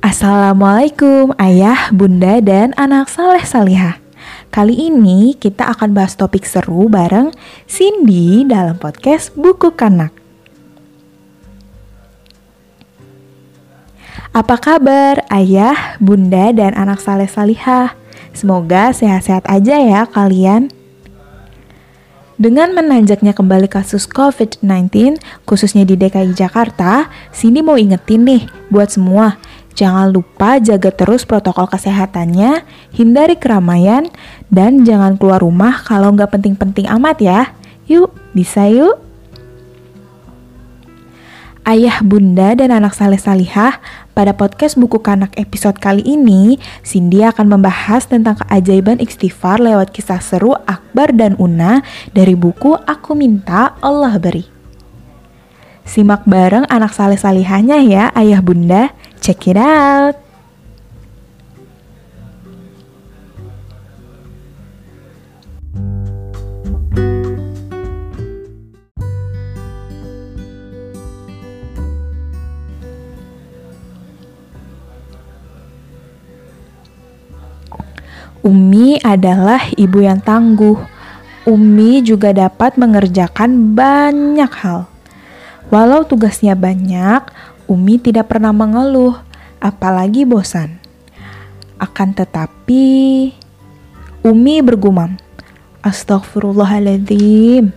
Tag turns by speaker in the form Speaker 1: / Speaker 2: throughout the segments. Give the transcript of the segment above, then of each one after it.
Speaker 1: Assalamualaikum ayah, bunda, dan anak saleh salihah. Kali ini kita akan bahas topik seru bareng Cindy dalam podcast Buku Kanak. Apa kabar ayah, bunda, dan anak saleh salihah? Semoga sehat-sehat aja ya kalian. Dengan menanjaknya kembali kasus COVID-19, khususnya di DKI Jakarta, Cindy mau ingetin nih buat semua, jangan lupa jaga terus protokol kesehatannya, hindari keramaian, dan jangan keluar rumah kalau nggak penting-penting amat ya. Yuk, bisa yuk! Ayah, bunda, dan anak saleh salihah, pada podcast Buku Kanak episode kali ini, Cindy akan membahas tentang keajaiban istighfar lewat kisah seru Akbar dan Una dari buku Aku Minta Allah Beri. Simak bareng anak saleh salihahnya ya, ayah bunda. Check it out! Umi adalah ibu yang tangguh. Umi juga dapat mengerjakan banyak hal. Walau tugasnya banyak, Umi tidak pernah mengeluh, apalagi bosan. Akan tetapi, Umi bergumam, Astagfirullahaladzim.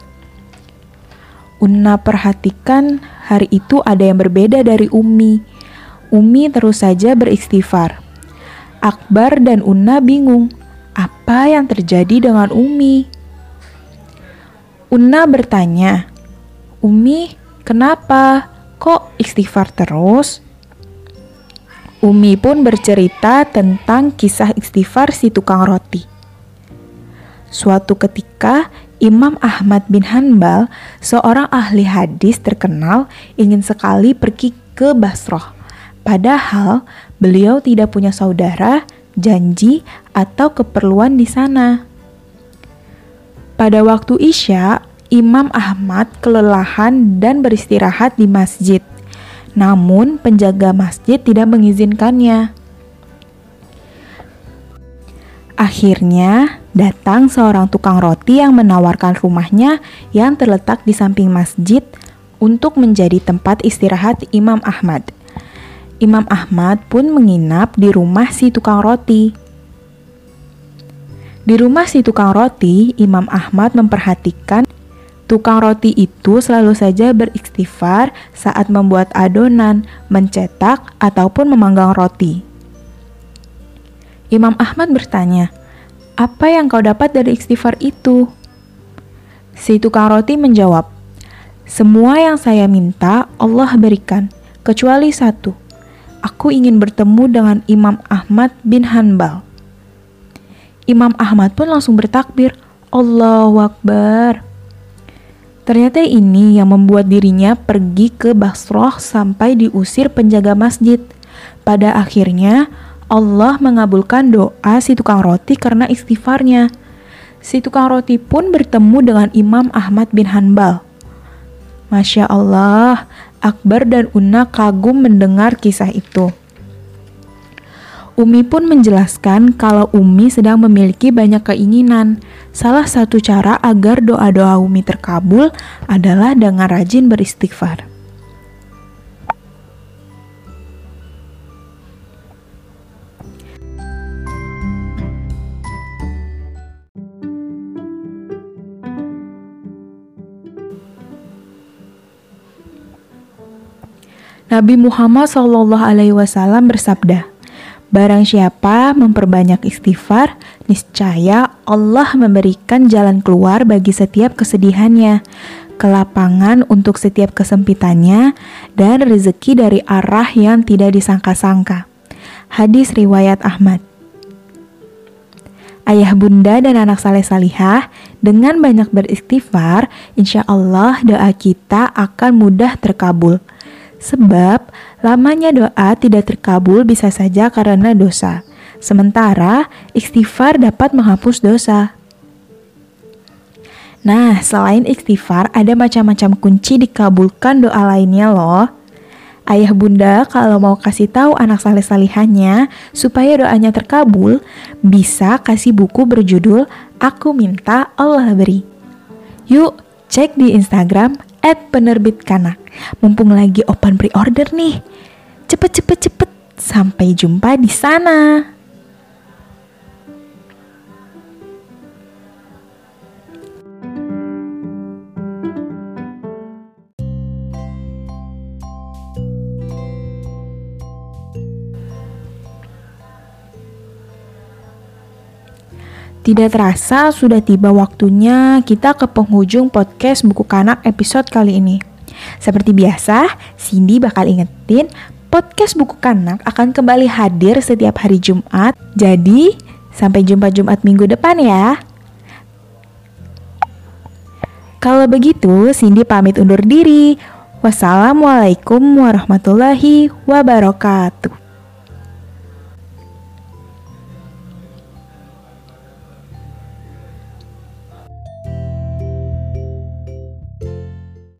Speaker 1: Una perhatikan hari itu ada yang berbeda dari Umi. Umi terus saja beristighfar. Akbar dan Una bingung apa yang terjadi dengan Umi. Una bertanya, Umi, kenapa? Kok istighfar terus? Umi pun bercerita tentang kisah istighfar si tukang roti. Suatu ketika, Imam Ahmad bin Hanbal, seorang ahli hadis terkenal, ingin sekali pergi ke Basroh. Padahal beliau tidak punya saudara, janji, atau keperluan di sana. Pada waktu Isya, Imam Ahmad kelelahan dan beristirahat di masjid. Namun, penjaga masjid tidak mengizinkannya. Akhirnya, datang seorang tukang roti yang menawarkan rumahnya yang terletak di samping masjid untuk menjadi tempat istirahat Imam Ahmad. Imam Ahmad pun menginap di rumah si tukang roti. Di rumah si tukang roti, Imam Ahmad memperhatikan tukang roti itu selalu saja beristighfar saat membuat adonan, mencetak, ataupun memanggang roti. Imam Ahmad bertanya, "Apa yang kau dapat dari istighfar itu?" Si tukang roti menjawab, "Semua yang saya minta Allah berikan, kecuali satu aku ingin bertemu dengan Imam Ahmad bin Hanbal. Imam Ahmad pun langsung bertakbir, Allahu Akbar. Ternyata ini yang membuat dirinya pergi ke Basroh sampai diusir penjaga masjid. Pada akhirnya, Allah mengabulkan doa si tukang roti karena istighfarnya. Si tukang roti pun bertemu dengan Imam Ahmad bin Hanbal. Masya Allah, Akbar dan Una kagum mendengar kisah itu. Umi pun menjelaskan kalau Umi sedang memiliki banyak keinginan. Salah satu cara agar doa-doa Umi terkabul adalah dengan rajin beristighfar. Nabi Muhammad Wasallam bersabda, Barang siapa memperbanyak istighfar, niscaya Allah memberikan jalan keluar bagi setiap kesedihannya, kelapangan untuk setiap kesempitannya, dan rezeki dari arah yang tidak disangka-sangka. Hadis riwayat Ahmad. Ayah bunda dan anak saleh salihah, dengan banyak beristighfar, insya Allah doa kita akan mudah terkabul. Sebab lamanya doa tidak terkabul bisa saja karena dosa. Sementara istighfar dapat menghapus dosa. Nah, selain istighfar, ada macam-macam kunci dikabulkan doa lainnya loh. Ayah bunda kalau mau kasih tahu anak saleh salihannya supaya doanya terkabul, bisa kasih buku berjudul Aku Minta Allah Beri. Yuk, cek di Instagram at penerbit kanak. Mumpung lagi open pre-order nih. Cepet, cepet, cepet. Sampai jumpa di sana. Tidak terasa sudah tiba waktunya kita ke penghujung podcast Buku Kanak episode kali ini. Seperti biasa, Cindy bakal ingetin podcast Buku Kanak akan kembali hadir setiap hari Jumat. Jadi, sampai jumpa Jumat minggu depan ya. Kalau begitu, Cindy pamit undur diri. Wassalamualaikum warahmatullahi wabarakatuh.